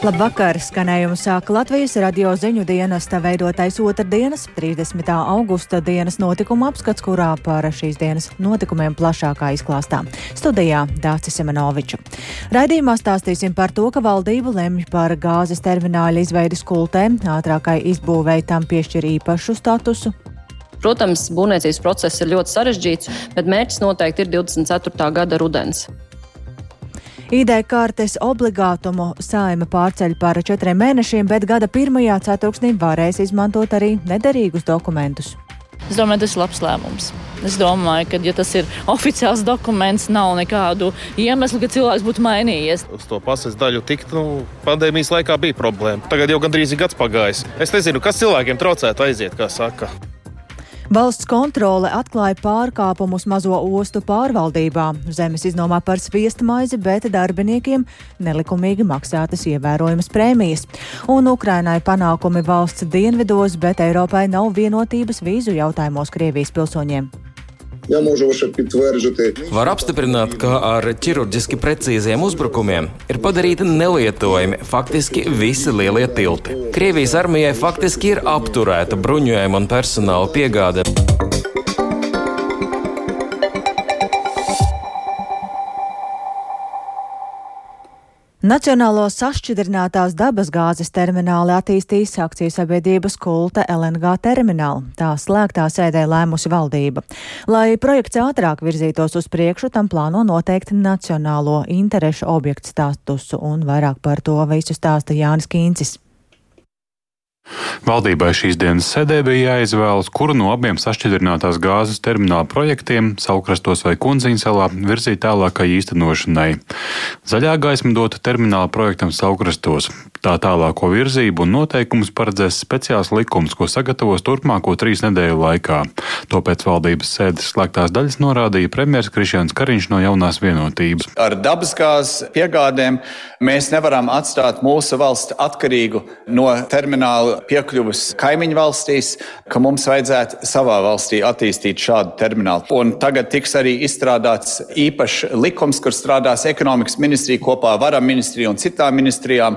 Labvakar! Skanējumu sāk Latvijas radio ziņu dienesta veidotais otrdienas, 30. augusta dienas notikuma apskats, kurā par šīs dienas notikumiem plašākā izklāstā. Studijā Dācis Semenoviču. Raidījumā stāstīsim par to, ka valdība lemj par gāzes termināļa izveidi skultē, ātrākai izbūvēi tam piešķir īpašu statusu, Protams, būvniecības process ir ļoti sarežģīts, bet mērķis noteikti ir 24. gada rudens. ID kartes obligātumu saima pārceļ par četriem mēnešiem, bet gada pirmajā ceturksnī varēs izmantot arī nederīgus dokumentus. Es domāju, tas ir labs lēmums. Es domāju, ka, ja tas ir oficiāls dokuments, nav nekādu iemeslu, ka cilvēks būtu mainījies. Uz to pasaules daļu tikt, nu, pandēmijas laikā bija problēma. Tagad jau gandrīz ir gads pagājis. Es nezinu, kas cilvēkiem traucētu aiziet, kā saka. Valsts kontrole atklāja pārkāpumus mazo ostu pārvaldībā. Zemes iznomā par sviestmaizi, bet darbiniekiem nelikumīgi maksātas ievērojamas prēmijas. Un Ukrainai panākumi valsts dienvidos, bet Eiropai nav vienotības vīzu jautājumos Krievijas pilsoņiem. Я mūžu varu pitvēržot. Var apstiprināt, ka ar ķirurģiski precīziem uzbrukumiem ir padarīti nelietojami faktiski visi lielie tilti. Krievijas armijai faktiski ir apturēta bruņojuma un personāla piegāde. Nacionālo sašķidrinātās dabasgāzes termināli attīstīs akciju sabiedrības kulta LNG terminālu. Tā slēgtā sēdē lēmusi valdība. Lai projekts ātrāk virzītos uz priekšu, tam plāno noteikt nacionālo interešu objektu statusu, un vairāk par to visu stāsta Jānis Kīncis. Valdībai šīs dienas sēdē bija jāizvēlas, kuru no abiem sašķidrinātās gāzes termināla projektiem, Saukrastos vai Kunziņsalā, virzīt tālākai īstenošanai. Zaļā gaisma dota termināla projektam Saukrastos. Tā tālāko virzību un noteikumus paredzēs speciāls likums, ko sagatavos turpmāko trīs nedēļu laikā. To pēc valdības sēdes slēgtās daļas norādīja premjerministrs Krišjāns Kariņš no jaunās vienotības. Ar dabasgāzes piegādēm mēs nevaram atstāt mūsu valsti atkarīgu no termināla piekļuves kaimiņu valstīs, ka mums vajadzētu savā valstī attīstīt šādu terminālu. Un tagad tiks arī izstrādāts īpašs likums, kur strādās ekonomikas ministrija kopā ar varam ministriju un citām ministrijām,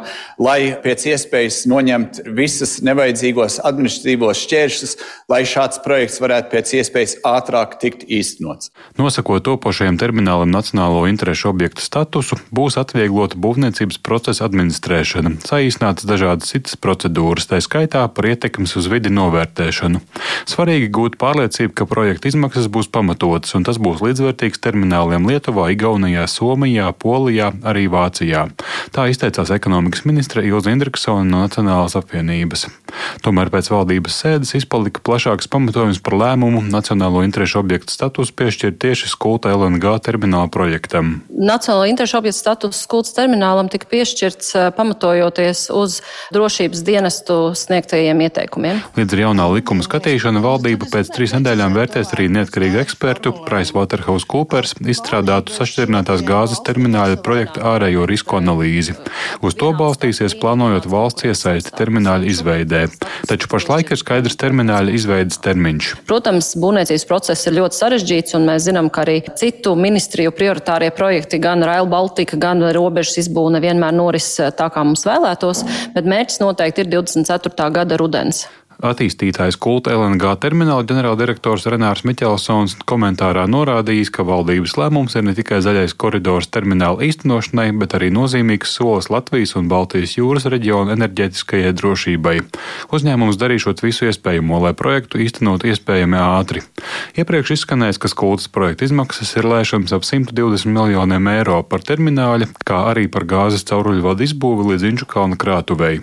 lai pēc iespējas noņemt visas nevajadzīgos administratīvos šķēršļus, lai šāds projekts varētu pēc iespējas ātrāk tikt īstenots. Nosakot topošajam terminālam nacionālo interešu objektu statusu, būs atvieglota būvniecības procesa administrēšana, saīsinātas dažādas citas procedūras, tā skaitā par ietekmes uz vidi novērtēšanu. Svarīgi gūt pārliecību, ka projekta izmaksas būs pamatotas, un tas būs līdzvērtīgs termināliem Lietuvā, Igaunijā, Somijā, Polijā, arī Vācijā. Tā izteicās ekonomikas ministre Ilza Indriksona no Nacionālās apvienības. Tomēr pēc valdības sēdes izpalika plašāks pamatojums par lēmumu nacionālo interešu objektu statusu piešķirt tieši Skulta LNG termināla projektam. Nacionālo interešu objektu status Skultas terminālam tika piešķirts pamatojoties uz drošības dienestu sniegtajiem ieteikumiem. Līdz ar jaunā likuma skatīšanu valdība pēc trīs nedēļām vērtēs arī neatkarīgu ekspertu PricewaterhouseCoopers izstrādātu sašķirinātās gāzes termināla projekta ārējo risku analīzi. Uz to balstīsies plānojot valsts iesaisti termināla izveidē, taču pašlaik ir skaidrs termināla izveidas termiņš. Protams, būvniecības process ir ļoti sarežģīts, un mēs zinām, ka arī citu ministriju prioritārie projekti, gan Rail Baltica, gan robežas izbūve nevienmēr noris tā, kā mums vēlētos, bet mērķis noteikti ir 24. gada rudens. Attīstītājs kulta LNG termināla ģenerāldirektors Renārs Miķelsons komentārā norādījis, ka valdības lēmums ir ne tikai zaļais koridors termināla īstenošanai, bet arī nozīmīgs solis Latvijas un Baltijas jūras reģiona enerģētiskajai drošībai. Uzņēmums darīšot visu iespējamo, lai projektu īstenot iespējami ātri. Iepriekš izskanējis, ka kultas projekta izmaksas ir lēšams ap 120 miljoniem eiro par termināļa, kā arī par gāzes cauruļvadu izbūvi līdz Inču kalna krātuvei.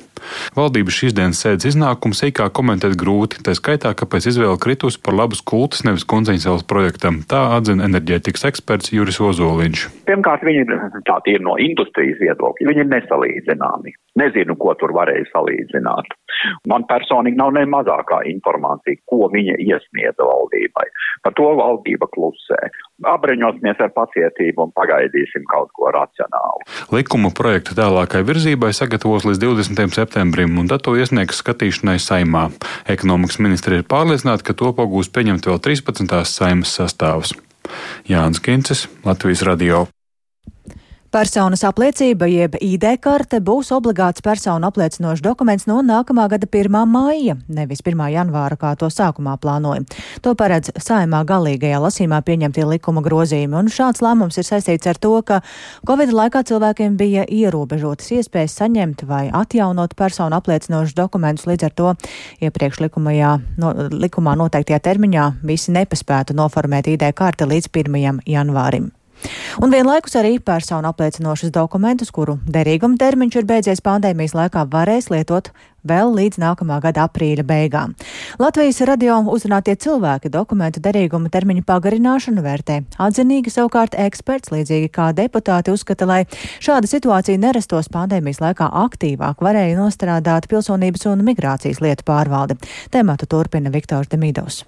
Valdības šīs dienas sēdes iznākumu sīkāk komentēt grūti, tā skaitā, kāpēc izvēle kritusi par labus kultus nevis kundziņas projektam. Tā atzina enerģētikas eksperts Juris Ozoliņš. Pirmkārt, viņi tā ir no industrijas viedokļa, viņi ir nesalīdzināmi. Nezinu, ko tur varēja salīdzināt. Man personīgi nav ne mazākā informācija, ko viņa iesniedza valdībai. Par to valdība klusē. Abriņosimies ar pacietību un pagaidīsim kaut ko racionālu. Likumu projektu tālākai virzībai sagatavos līdz 20. septembrim, un tad to iesniegs skatīšanai saimā. Ekonomikas ministri ir pārliecināti, ka to pagūs pieņemt vēl 13. saimas sastāvs. Jānis Kincis, Latvijas Radio. Personas apliecība jeb ID karte būs obligāts personu apliecinošs dokuments no nākamā gada 1. māja, nevis 1. janvāra, kā to sākumā plānoja. To paredz saimā galīgajā lasīmā pieņemtie likuma grozījumi, un šāds lēmums ir saistīts ar to, ka Covid laikā cilvēkiem bija ierobežotas iespējas saņemt vai atjaunot personu apliecinošus dokumentus, līdz ar to iepriekš likumajā, no, likumā noteiktajā termiņā visi nepaspētu noformēt ID karti līdz 1. janvārim. Un vienlaikus arī personu apliecinošus dokumentus, kuru derīguma termiņš ir beidzies pandēmijas laikā, varēs lietot vēl līdz nākamā gada aprīļa beigām. Latvijas radio uzrunātie cilvēki dokumentu derīguma termiņu pagarināšanu vērtē. Atzinīgi savukārt eksperts, līdzīgi kā deputāti, uzskata, lai šāda situācija nerastos pandēmijas laikā aktīvāk, varēja nostrādāt pilsonības un migrācijas lietu pārvalde. Tematu turpina Viktors Demidovs.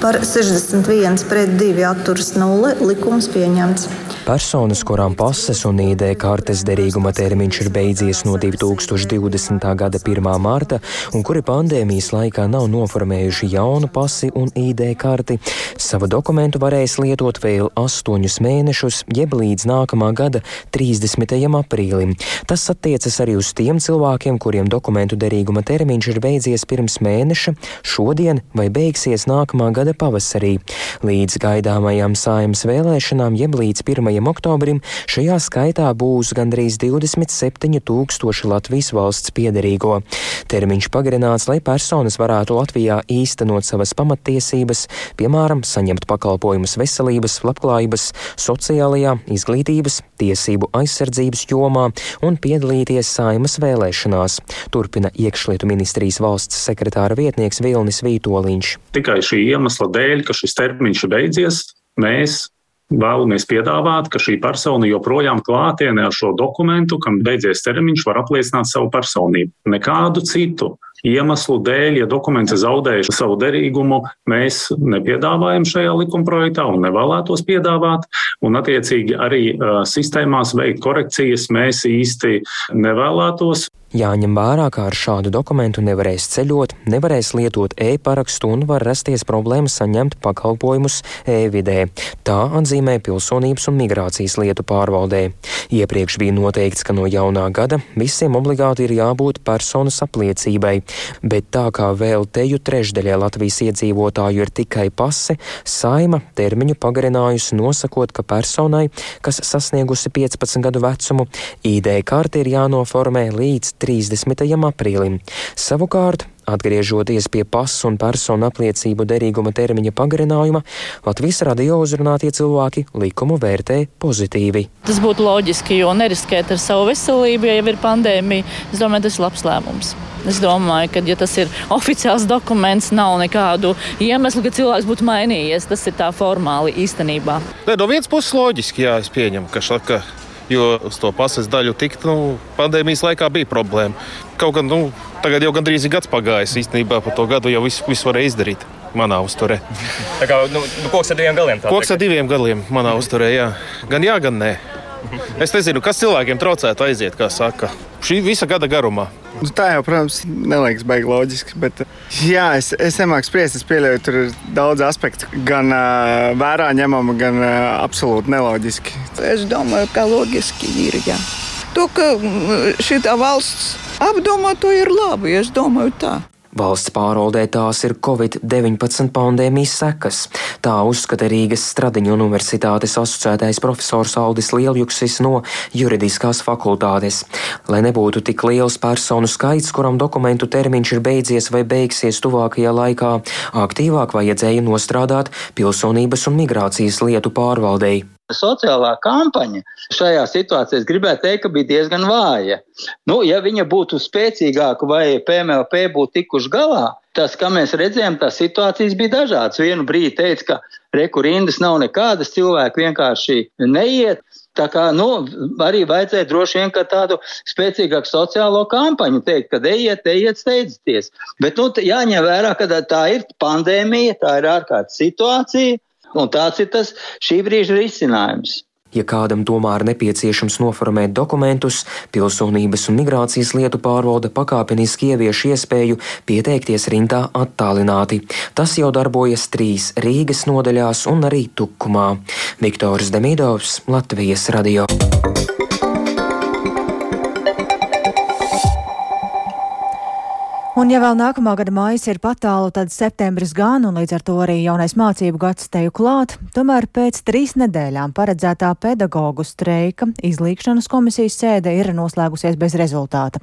Par 61 pret 2 atturas 0 likums pieņemts. Personas, kurām pases un ID kartes derīguma termiņš ir beidzies no 2020. gada 1. mārta un kuri pandēmijas laikā nav noformējuši jaunu pasi un ID karti, savu dokumentu varēs lietot vēl 8 mēnešus, jeb līdz nākamā gada 30. aprīlim. Tas attiecas arī uz tiem cilvēkiem, kuriem dokumentu derīguma termiņš ir beidzies pirms mēneša, šodien vai beigsies nākamā gada pavasarī. Līdz gaidāmajām saimas vēlēšanām, jeb līdz 1. oktobrim, šajā skaitā būs gandrīz 27 tūkstoši Latvijas valsts piederīgo. Termiņš pagarināts, lai personas varētu Latvijā īstenot savas pamattiesības, piemēram, saņemt pakalpojumus veselības, labklājības, sociālajā, izglītības, tiesību aizsardzības jomā un piedalīties saimas vēlēšanās, turpina iekšlietu ministrijas valsts sekretāra vietnieks Vilnis Vītoliņš. Tikai šī iemesla dēļ, ka šis termiņš ir beidzies, mēs vēlamies piedāvāt, ka šī persona joprojām klātienē ar šo dokumentu, kam beidzies termiņš, var apliecināt savu personību. Nekādu citu iemeslu dēļ, ja dokuments ir zaudējis savu derīgumu, mēs nepiedāvājam šajā likumprojektā un nevēlētos piedāvāt. Un, attiecīgi, arī uh, sistēmās veikt korekcijas mēs īsti nevēlētos. Jāņem vērā, ka ar šādu dokumentu nevarēs ceļot, nevarēs lietot e-parakstu un var rasties problēmas saņemt pakalpojumus e-vidē. Tā atzīmē Pilsonības un migrācijas lietu pārvaldē. Iepriekš bija noteikts, ka no jaunā gada visiem obligāti ir jābūt personas apliecībai, bet tā kā vēl teju trešdaļai Latvijas iedzīvotāju ir tikai pase, saima termiņu pagarinājusi nosakot, ka personai, kas sasniegusi 15 gadu vecumu, ID karti ir jānoformē līdz 30. aprīlim. Savukārt, Atgriežoties pie pasu un personu apliecību derīguma termiņa pagarinājuma, Latvijas radio uzrunātie cilvēki likumu vērtē pozitīvi. Tas būtu loģiski, jo neriskēt ar savu veselību, ja jau ir pandēmija, es domāju, tas ir labs lēmums. Es domāju, ka, ja tas ir oficiāls dokuments, nav nekādu iemeslu, ka cilvēks būtu mainījies. Tas ir tā formāli īstenībā. Ne, no vienas puses loģiski, jā, es pieņemu, ka, ka jo uz to pasas daļu tikt nu, pandēmijas laikā bija problēma. Kaut gan nu, tagad jau gandrīz ir gads pagājis. Īstenībā par to gadu jau viss, viss varēja izdarīt. Manā uzturē. Tā kā nu, nu, koks ar diviem galiem. Koks ar diviem galiem manā uzturē, jā. Gan jā, gan nē. Es nezinu, kas cilvēkiem traucētu aiziet, kā saka, šī visa gada garumā. Nu, tā jau, protams, neliekas baigi loģiski. Bet, jā, es, es nemāku spriest. Es pieļauju, tur ir daudz aspektu. Gan uh, vērā ņemama, gan uh, absolūti neloģiski. Es domāju, ka loģiski ir. Jā. To, ka šī valsts apdomā, to ir labi. Es domāju, tā. Valsts pārvaldē tās ir Covid-19 pandēmijas sekas. Tā uzskata Rīgas Stradiņu universitātes asociētais profesors Aldis Lieljuksis no juridiskās fakultātes. Lai nebūtu tik liels personu skaits, kuram dokumentu termiņš ir beidzies vai beigsies tuvākajā laikā, aktīvāk vajadzēja nostrādāt pilsonības un migrācijas lietu pārvaldei. Sociālā kampaņa šajā situācijā, gribētu teikt, bija diezgan vāja. Nu, ja viņa būtu spēcīgāka vai PMLP būtu tikuši galā, tas, kā mēs redzējām, tās situācijas bija dažādas. Vienu brīdi teica, ka rekurindas nav nekādas, cilvēki vienkārši neiet. Tā kā nu, arī vajadzēja droši vien tādu spēcīgāku sociālo kampaņu teikt, ka ejiet, ejiet, steidzieties. Bet nu, jāņem vērā, ka tā ir pandēmija, tā ir ārkārtas situācija. Un tāds ir tas šī brīža risinājums. Ja kādam tomēr nepieciešams noformēt dokumentus, pilsonības un migrācijas lietu pārvalde pakāpeniski ievieš iespēju pieteikties rindā attālināti. Tas jau darbojas trīs Rīgas nodaļās un arī Tukumā. Viktors Demidovs, Latvijas radio. Un, ja vēl nākamā gada mājas ir patālu, tad septembris gan, un līdz ar to arī jaunais mācību gads teju klāt. Tomēr pēc trīs nedēļām paredzētā pedagoģu streika izlīkšanas komisijas sēde ir noslēgusies bez rezultāta.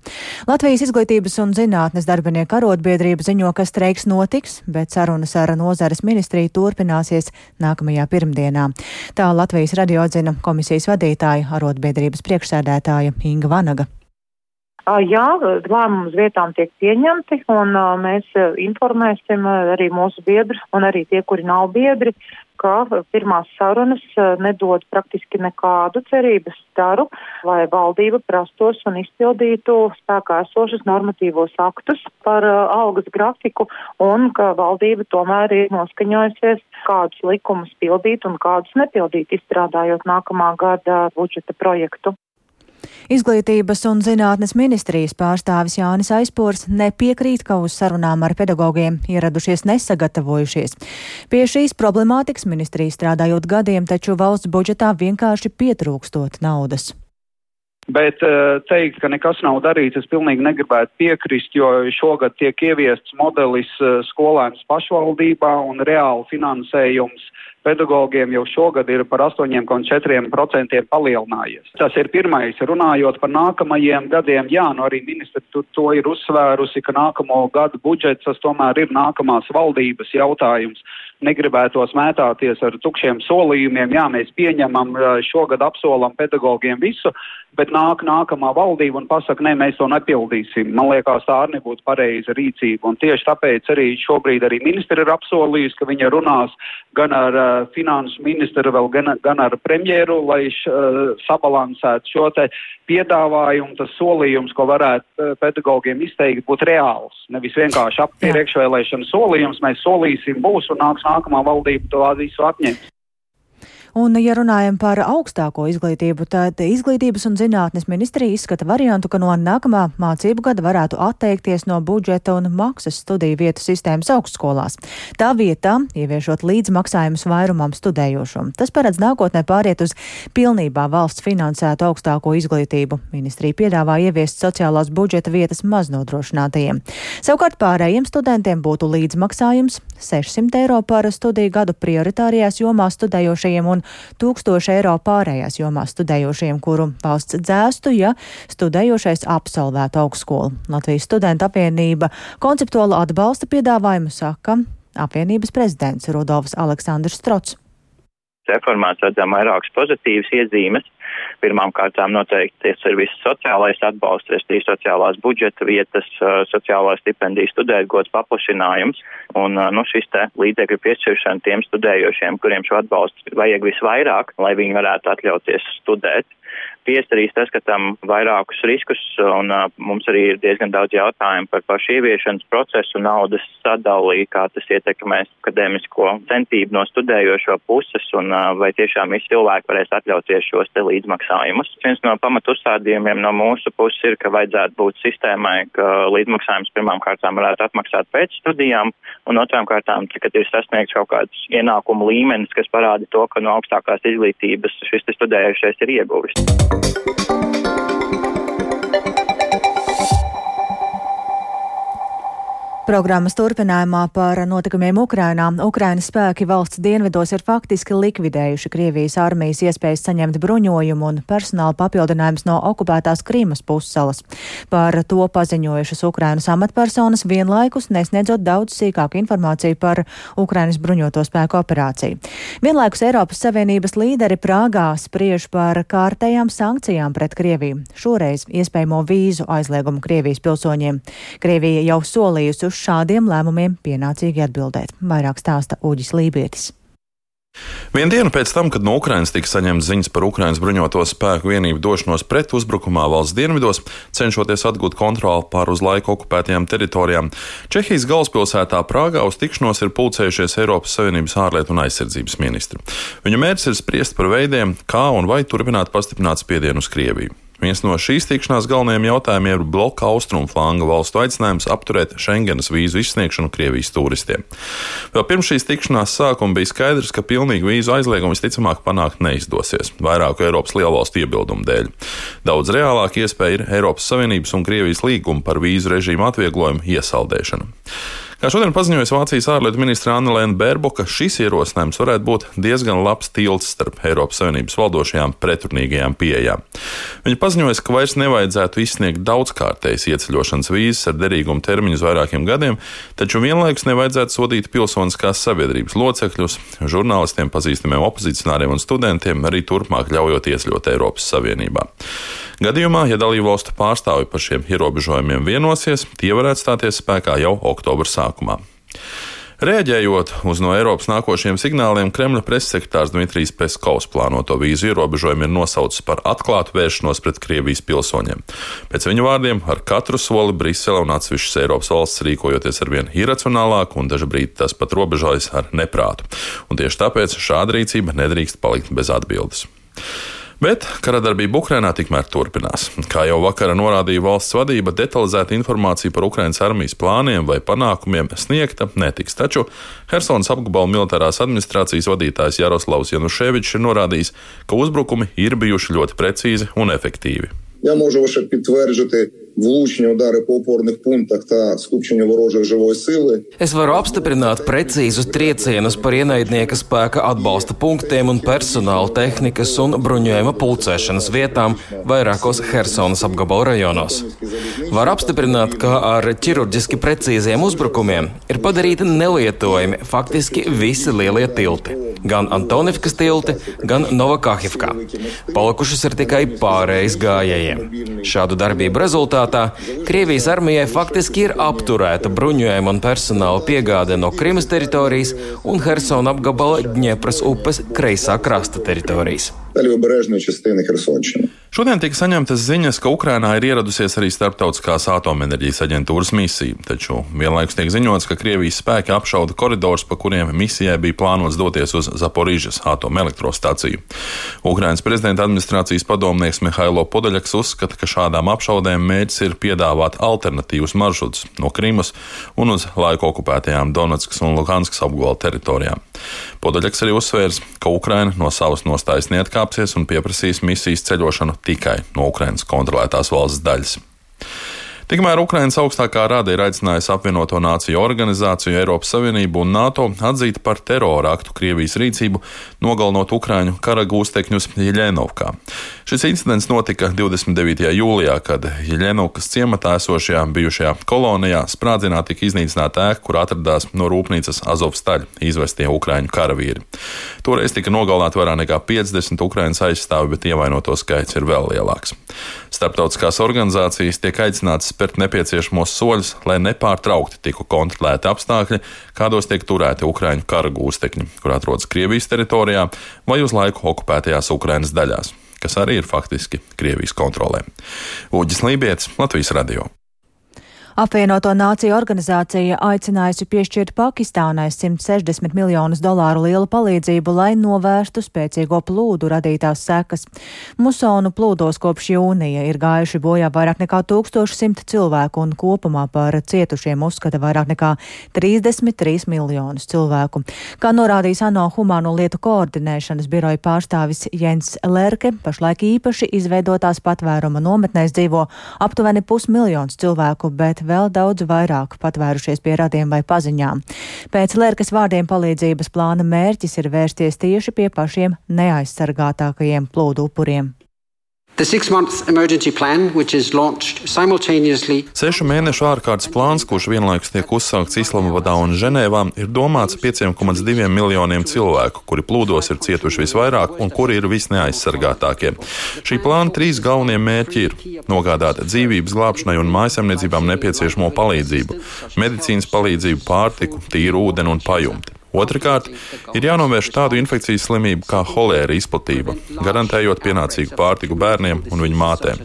Latvijas izglītības un zinātnes darbinieku arotbiedrība ziņo, ka streiks notiks, bet sarunas ar nozares ministriju turpināsies nākamajā pirmdienā. Tā Latvijas radio atzina komisijas vadītāja arotbiedrības priekšsēdētāja Inga Vanaga. Jā, lēmums vietām tiek pieņemti, un mēs informēsim arī mūsu biedrus un arī tie, kuri nav biedri, ka pirmās sarunas nedod praktiski nekādu cerības staru, lai valdība prastos un izpildītu spēkā esošas normatīvos aktus par algas grafiku, un ka valdība tomēr ir noskaņojusies, kādus likumus pildīt un kādus nepildīt, izstrādājot nākamā gada budžeta projektu. Izglītības un zinātnes ministrijas pārstāvis Jānis Aizpors nepiekrīt, ka uz sarunām ar pedagogiem ieradušies nesagatavojušies. Pie šīs problemātikas ministrija strādājot gadiem, taču valsts budžetā vienkārši pietrūkstot naudas. Bet eh, teikt, ka nekas nav darīts, es pilnīgi negribētu piekrist, jo šogad tiek ieviests modelis eh, skolēns pašvaldībā un reāli finansējums pedagogiem jau šogad ir par 8,4% palielinājies. Tas ir pirmais. Runājot par nākamajiem gadiem, jā, nu arī ministri to, ir uzsvērusi, ka nākamo gadu budžets tas tomēr ir nākamās valdības jautājums. Negribētos mētāties ar tukšiem solījumiem, jā, mēs pieņemam šogad apsolam pedagogiem visu, bet nāk nākamā valdība un pasaka, nē, mēs to nepildīsim. Man liekas, tā arī nebūtu pareiza rīcība. Un tieši tāpēc arī šobrīd arī ministri ir apsolījusi, ka viņa runās gan ar uh, finanšu ministru, vēl gan, gan ar premjeru, lai š, uh, sabalansētu šo te piedāvājumu, tas solījums, ko varētu uh, pedagogiem izteikt, būtu reāls. Nevis vienkārši appriekšvēlēšana solījums, mēs solīsim būs un nāks nākamā valdība to visu atņemt. Un, ja runājam par augstāko izglītību, tad Izglītības un zinātnes ministrija izskata variantu, ka no nākamā mācību gada varētu atteikties no budžeta un maksas studiju vietu sistēmas augstskolās. Tā vietā ieviešot līdzmaksājumus vairumam studējošam. Tas paredz nākotnē pāriet uz pilnībā valsts finansētu augstāko izglītību. Ministrija piedāvā ieviest sociālās budžeta vietas maznodrošinātajiem. Savukārt pārējiem studentiem būtu līdzmaksājums 600 eiro par studiju gadu prioritārajās jomās studējošajiem un un 1000 eiro pārējās jomās studējošiem, kuru valsts dzēstu, ja studējošais absolvētu augstskolu. Latvijas studenta apvienība konceptuāli atbalsta piedāvājumu, saka apvienības prezidents Rudolfs Aleksandrs Strots. Reformās redzam vairākas pozitīvas iezīmes. Pirmām kārtām noteikti tas ir viss sociālais atbalsts, respektīvi sociālās budžeta vietas, sociālā stipendija studētgods paplašinājums un nu, šis te līdzekļu piešķiršana tiem studējošiem, kuriem šo atbalstu vajag visvairāk, lai viņi varētu atļauties studēt. Spiest arī saskatām vairākus riskus, un uh, mums arī ir diezgan daudz jautājumu par pašu ieviešanas procesu, naudas sadalī, kā tas ietekmēs akadēmisko centību no studējošo puses, un uh, vai tiešām visi cilvēki varēs atļauties šos te līdzmaksājumus. Viens no pamatu uzstādījumiem no mūsu puses ir, ka vajadzētu būt sistēmai, ka līdzmaksājums pirmām kārtām varētu atmaksāt pēc studijām, un otrām kārtām, kad ir sasniegts kaut kāds ienākumu līmenis, kas parāda to, ka no augstākās izglītības šis studējušais ir ieguvis. Programmas turpinājumā par notikumiem Ukrainā. Ukrainas spēki valsts dienvidos ir faktiski likvidējuši Krievijas armijas iespējas saņemt bruņojumu un personāla papildinājumus no okupētās Krīmas pussalas. Par to paziņojušas Ukrainas amatpersonas vienlaikus nesniedzot daudz sīkāku informāciju par Ukrainas bruņoto spēku operāciju. Vienlaikus Eiropas Savienības līderi Prāgā spriež par kārtējām sankcijām pret Krieviju. Šoreiz iespējamo vīzu aizliegumu Krievijas pilsoņiem. Krievija jau solījusi uz šādiem lēmumiem pienācīgi atbildēt. Vairāk stāsta Uģis Lībietis. Vienu dienu pēc tam, kad no Ukrainas tika saņemts ziņas par Ukrainas bruņoto spēku vienību došanos pret uzbrukumā valsts dienvidos, cenšoties atgūt kontroli pār uz laiku okupētajām teritorijām, Čehijas galvaspilsētā Prāgā uz tikšanos ir pulcējušies Eiropas Savienības ārlietu un aizsardzības ministri. Viņu mērķis ir spriest par veidiem, kā un vai turpināt pastiprināt spiedienu uz Krieviju. Viens no šīs tikšanās galvenajiem jautājumiem ir bloka austrumu flanga valstu aicinājums apturēt Schengenas vīzu izsniegšanu Krievijas turistiem. Vēl pirms šīs tikšanās sākuma bija skaidrs, ka pilnīgi vīzu aizliegumu visticamāk panākt neizdosies, vairāku Eiropas lielvalstu iebildumu dēļ. Daudz reālāk iespēja ir Eiropas Savienības un Krievijas līguma par vīzu režīmu atvieglojumu iesaldēšana. Kā šodien paziņoja Vācijas ārlietu ministra Annelēna Bērboka, šis ierosinājums varētu būt diezgan labs tilts starp Eiropas Savienības valdošajām pretrunīgajām pieejām. Viņa paziņoja, ka vairs nevajadzētu izsniegt daudzkārtējas ieceļošanas vīzes ar derīgumu termiņu uz vairākiem gadiem, taču vienlaikus nevajadzētu sodīt pilsoniskās sabiedrības locekļus, žurnālistiem, pazīstamiem opozicionāriem un studentiem, arī turpmāk ļaujot iesļot Eiropas Savienībā. Gadījumā, ja dalībvalstu pārstāvi par šiem ierobežojumiem vienosies, tie varētu stāties spēkā jau oktobra sākumā. Rēģējot uz no Eiropas nākošiem signāliem, Kremļa pressekretārs Dmitrijs Peskovs plānoto vīzu ierobežojumu ir nosaucis par atklātu vēršanos pret Krievijas pilsoņiem. Pēc viņa vārdiem, ar katru soli Brisele un atsevišķas Eiropas valsts rīkojoties ar vien iracionālāk, un brīdi tas pat robežojas ar neprātu. Un tieši tāpēc šāda rīcība nedrīkst palikt bez atbildes. Bet karadarbība Ukrainā tikmēr turpinās. Kā jau vakara norādīja valsts vadība, detalizēta informācija par Ukraiņas armijas plāniem vai panākumiem sniegta netiks. Taču Helsonas apgabala militārās administrācijas vadītājs Jaroslavs Januševičs ir norādījis, ka uzbrukumi ir bijuši ļoti precīzi un efektīvi. Я можу лише підтвердити влучні удари по опорних пунктах та скупчення ворожої живої сили. Es varu apstiprināt precīzus triecienus par ienaidnieka spēka atbalsta punktiem un personāla tehnikas un bruņojuma pulcēšanas vietām vairākos Helsonas apgabala rajonos. Var apstiprināt, ka ar ķirurģiski precīziem uzbrukumiem ir padarīti nelietojami faktiski visi lielie tilti. Gan Antonivkas tilti, gan Novakahivkā. Palikušas ir tikai pārējais gājējiem. Šādu darbību rezultātā Krievijas armijai faktiski ir apturēta bruņojuma un personāla piegāde no Krimas teritorijas un Hersona apgabala Dņepras upes kreisā krasta teritorijas Лівобережної частини Херсонщини. Šodien tika saņemtas ziņas, ka Ukrainā ir ieradusies arī starptautiskās atomenerģijas aģentūras misija, taču vienlaikus tiek ziņots, ka Krievijas spēki apšauda koridors, pa kuriem misijai bija plānots doties uz Zaporīžas atomelektrostaciju. Ukrainas prezidenta administrācijas padomnieks Mihailo Podaļaks uzskata, ka šādām apšaudēm mērķis ir piedāvāt alternatīvus maršrutus no Krimas un uz laiku okupētajām Donetskas un Luhanskas apgabala teritorijām. Podaļaks arī uzsvērs, ka Ukraina no savas nostājas neatkāpsies un pieprasīs misijas ceļošanu tikai no Ukrainas kontrolētās valsts daļas. Tikmēr Ukrainas augstākā rada ir aicinājusi apvienoto nāciju organizāciju, Eiropas Savienību un NATO atzīt par terora aktu Krievijas rīcību, nogalinot Ukraiņu kara gūstekņus Jeļenovkā. Šis incidents notika 29. jūlijā, kad Jeļenovkas ciematā esošajā bijušajā kolonijā sprādzienā tika iznīcināta ēka, kur atradās no rūpnīcas Azovstaļa izvestie Ukraiņu karavīri. Toreiz tika nogalināti vairāk nekā 50 Ukraiņas aizstāvi, bet ievainoto skaits ir vēl lielāks. Starptautiskās organizācijas tiek aicinātas spērt nepieciešamos soļus, lai nepārtraukti tiktu kontrolēti apstākļi, kādos tiek turēti Ukraiņu kara gūstekņi, kur atrodas Krievijas teritorijā vai uz laiku okupētajās Ukrainas daļās, kas arī ir faktiski Krievijas kontrolē. Uģis Lībijams, Latvijas radio. Apvienoto Nāciju organizācija aicinājusi piešķirt Pakistānai 160 miljonus dolāru lielu palīdzību, lai novērstu spēcīgo plūdu radītās sekas. Musonu plūdos kopš jūnija ir gājuši bojā vairāk nekā 1100 cilvēku un kopumā par cietušiem uzskata vairāk nekā 33 miljonus cilvēku. Kā norādījis ANO humāno lietu koordinēšanas biroja pārstāvis Jens Lerke, pašlaik īpaši izveidotās patvēruma nometnēs dzīvo aptuveni pusmiljons cilvēku, bet vēl daudz vairāk patvērušies pie radiem vai paziņām. Pēc Lērkas vārdiem palīdzības plāna mērķis ir vērsties tieši pie pašiem neaizsargātākajiem plūdu upuriem. Sešu mēnešu ārkārtas plāns, kurš vienlaikus tiek uzsākts Islamabadā un Ženēvā, ir domāts 5,2 miljoniem cilvēku, kuri plūdos ir cietuši visvairāk un kuri ir visneaizsargātākie. Šī plāna trīs galvenie mērķi ir nogādāt dzīvības glābšanai un mājasemniecībām nepieciešamo palīdzību, medicīnas palīdzību, pārtiku, tīru ūdeni un pajumti. Otrakārt, ir jānovērš tādu infekcijas slimību kā holēra izplatība, garantējot pienācīgu pārtiku bērniem un viņu mātēm.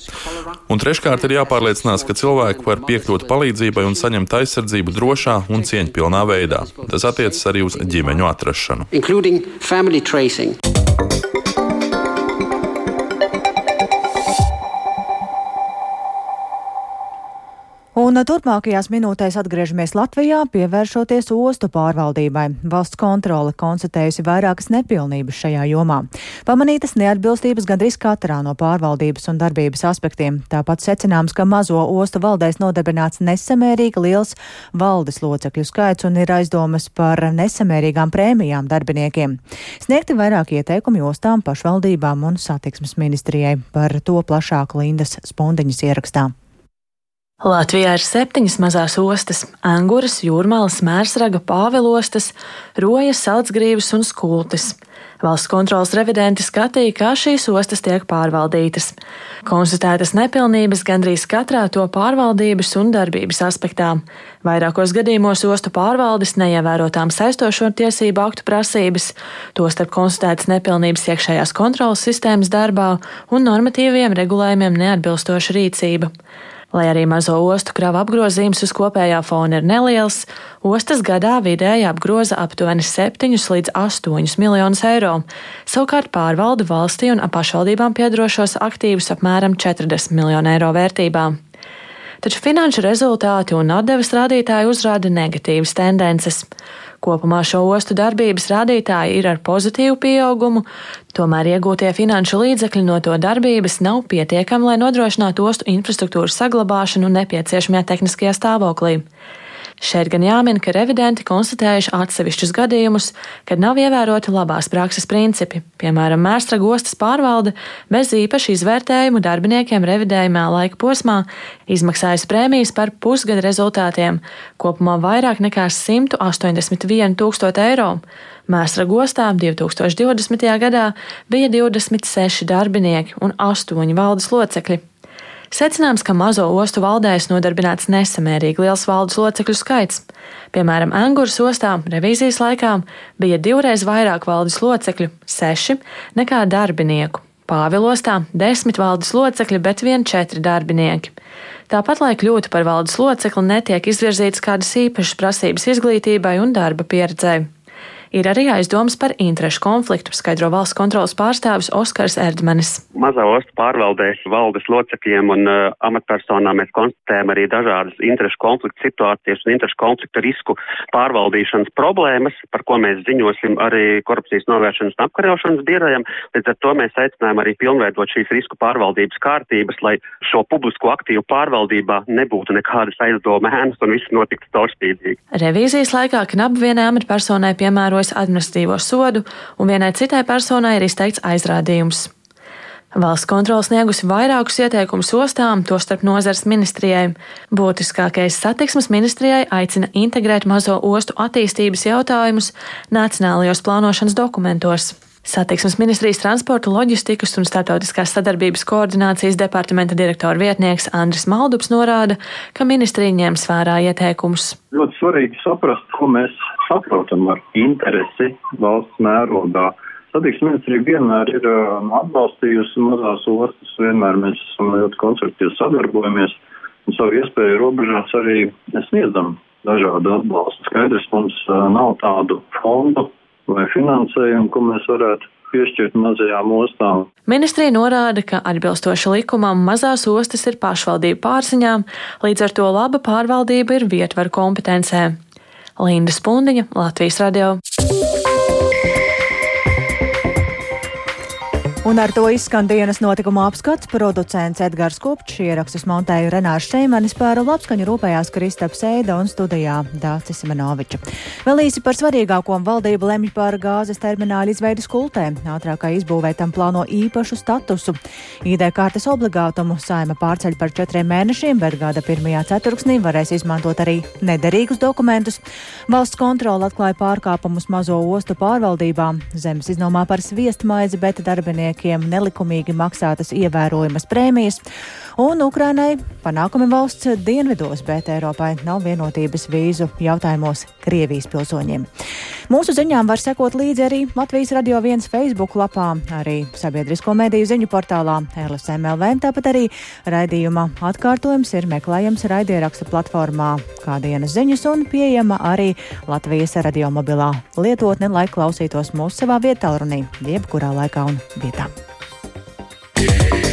Un treškārt, ir jāpārliecinās, ka cilvēki var piekļūt palīdzībai un saņemt aizsardzību drošā un cieņpilnā veidā. Tas attiecas arī uz ģimeņu atrašanu. Un turpmākajās minūtēs atgriežamies Latvijā, pievēršoties ostu pārvaldībai. Valsts kontrole konstatējusi vairākas nepilnības šajā jomā. Pamanītas neatbilstības gandrīz katrā no pārvaldības un darbības aspektiem. Tāpat secināms, ka mazo ostu valdēs nodarbināts nesamērīgi liels valdes locekļu skaits un ir aizdomas par nesamērīgām prēmijām darbiniekiem. Sniegti vairāk ieteikumi ostām, pašvaldībām un satiksmes ministrijai. Par to plašāk Lindas Spundiņas ierakstā. Latvijā ir septiņas mazās ostas - Anguras, Jūrmālas, Mērsraga, Pāvilostas, Rojas, Salcgrības un Skultis. Valsts kontrolas revidenti skatīja, kā šīs ostas tiek pārvaldītas. Konstatētas nepilnības gandrīz katrā to pārvaldības un darbības aspektā. Vairākos gadījumos ostu pārvaldes neievērotām saistošo tiesību aktu prasības, tostarp konstatētas nepilnības iekšējās kontrolas sistēmas darbā un normatīviem regulējumiem neatbilstoša rīcība. Lai arī mazo ostu krava apgrozījums uz kopējā fona ir neliels, ostas gadā vidēji apgroza aptuveni 7 līdz 8 miljonus eiro. Savukārt pārvalda valstī un pašvaldībām piedrošos aktīvus apmēram 40 miljonu eiro vērtībā. Taču finanšu rezultāti un atdeves rādītāji uzrāda negatīvas tendences. Kopumā šo ostu darbības rādītāji ir ar pozitīvu pieaugumu, tomēr iegūtie finanšu līdzekļi no to darbības nav pietiekami, lai nodrošinātu ostu infrastruktūras saglabāšanu nepieciešamajā tehniskajā stāvoklī. Šeit gan jāmin, ka revidenti konstatējuši atsevišķus gadījumus, kad nav ievēroti labās prakses principi, piemēram, Mērstraga ostas pārvalde bez īpaša izvērtējumu darbiniekiem revidējumā laika posmā izmaksājusi prēmijas par pusgada rezultātiem, kopumā vairāk nekā 181 tūkstoši eiro. Mēstra ostā 2020. gadā bija 26 darbinieki un 8 valdes locekļi. Secināms, ka mazo ostu valdēs nodarbināts nesamērīgi liels valdes locekļu skaits. Piemēram, Angūras ostā revīzijas laikā bija divreiz vairāk valdes locekļu - seši nekā darbinieku. Pāvilostā desmit valdes locekļi, bet vien četri darbinieki. Tāpat, lai kļūtu par valdes locekli, netiek izvirzītas kādas īpašas prasības izglītībai un darba pieredzei. Ir arī aizdomas par interešu konfliktu, skaidro valsts kontrolas pārstāvis Oskars Erdmanis. Mazā ostu pārvaldēs valdes locekļiem un uh, amatpersonām mēs konstatējam arī dažādas interešu konfliktu situācijas un interešu konfliktu risku pārvaldīšanas problēmas, par ko mēs ziņosim arī korupcijas novēršanas un apkarošanas birojam. Līdz ar to mēs aicinājām arī pilnveidot šīs risku pārvaldības kārtības, lai šo publisko aktīvu pārvaldībā nebūtu nekādas aizdomēnas un viss notiktu caurspīdīgi. Revīzijas laikā knapi vienai amatpersonai piemēroja piemērojas administratīvo sodu, un vienai citai personai ir izteikts aizrādījums. Valsts kontrole sniegusi vairākus ieteikumus ostām, tostarp nozars ministrijai. Būtiskākais satiksmes ministrijai aicina integrēt mazo ostu attīstības jautājumus nacionālajos plānošanas dokumentos. Satiksmes ministrijas transporta, loģistikas un starptautiskās sadarbības koordinācijas departamenta direktora vietnieks Andris Maldups norāda, ka ministrija ņems vērā ieteikumus. Ļoti svarīgi saprast, ko mēs saprotam ar interesi valsts mērogā. Satiksmes ministrija vienmēr ir um, atbalstījusi mazās ostas, vienmēr mēs esam ļoti konstruktīvi sadarbojamies un savu iespēju robežās arī sniedzam dažādu atbalstu. Skaidrs, mums uh, nav tādu fondu vai finansējumu, ko mēs varētu piešķirt mazajām ostām. Ministrija norāda, ka atbilstoši likumam mazās ostas ir pašvaldību pārziņām, līdz ar to laba pārvaldība ir vietvaru kompetencē. Linda Spundiņa, Latvijas radio. Un ar to izskan dienas notikuma apskats. Producents Edgars Kupčs, ierakstus montēja Renārs Šeimanis, par labskaņu rūpējās Kristaps Eida un studijā Dācis Simenoviča. Vēl īsi par svarīgāko valdību lemj par gāzes termināļu izveidu skultē. Ātrākā izbūvē tam plāno īpašu statusu. ID kartes obligātumu saima pārceļ par četriem mēnešiem, bet gada pirmajā ceturksnī varēs izmantot arī nederīgus dokumentus. Valsts kontrola atklāja pārkāpumus mazo ostu pārvaldībā. Zemes iznomā par sviestmaizi, bet darbinieki darbiniekiem nelikumīgi maksātas ievērojamas prēmijas, un Ukrainai panākumi valsts dienvidos, bet Eiropai nav vienotības vīzu jautājumos Krievijas pilsoņiem. Mūsu ziņām var sekot līdzi arī Latvijas Radio 1 Facebook lapā, arī sabiedrisko mediju ziņu portālā LSMLV, tāpat arī raidījuma atkārtojums ir meklējams raidieraksta platformā kā dienas ziņas un pieejama arī Latvijas radio mobilā lietotne, lai klausītos mūsu savā vietā runī, jebkurā laikā un vietā. yeah.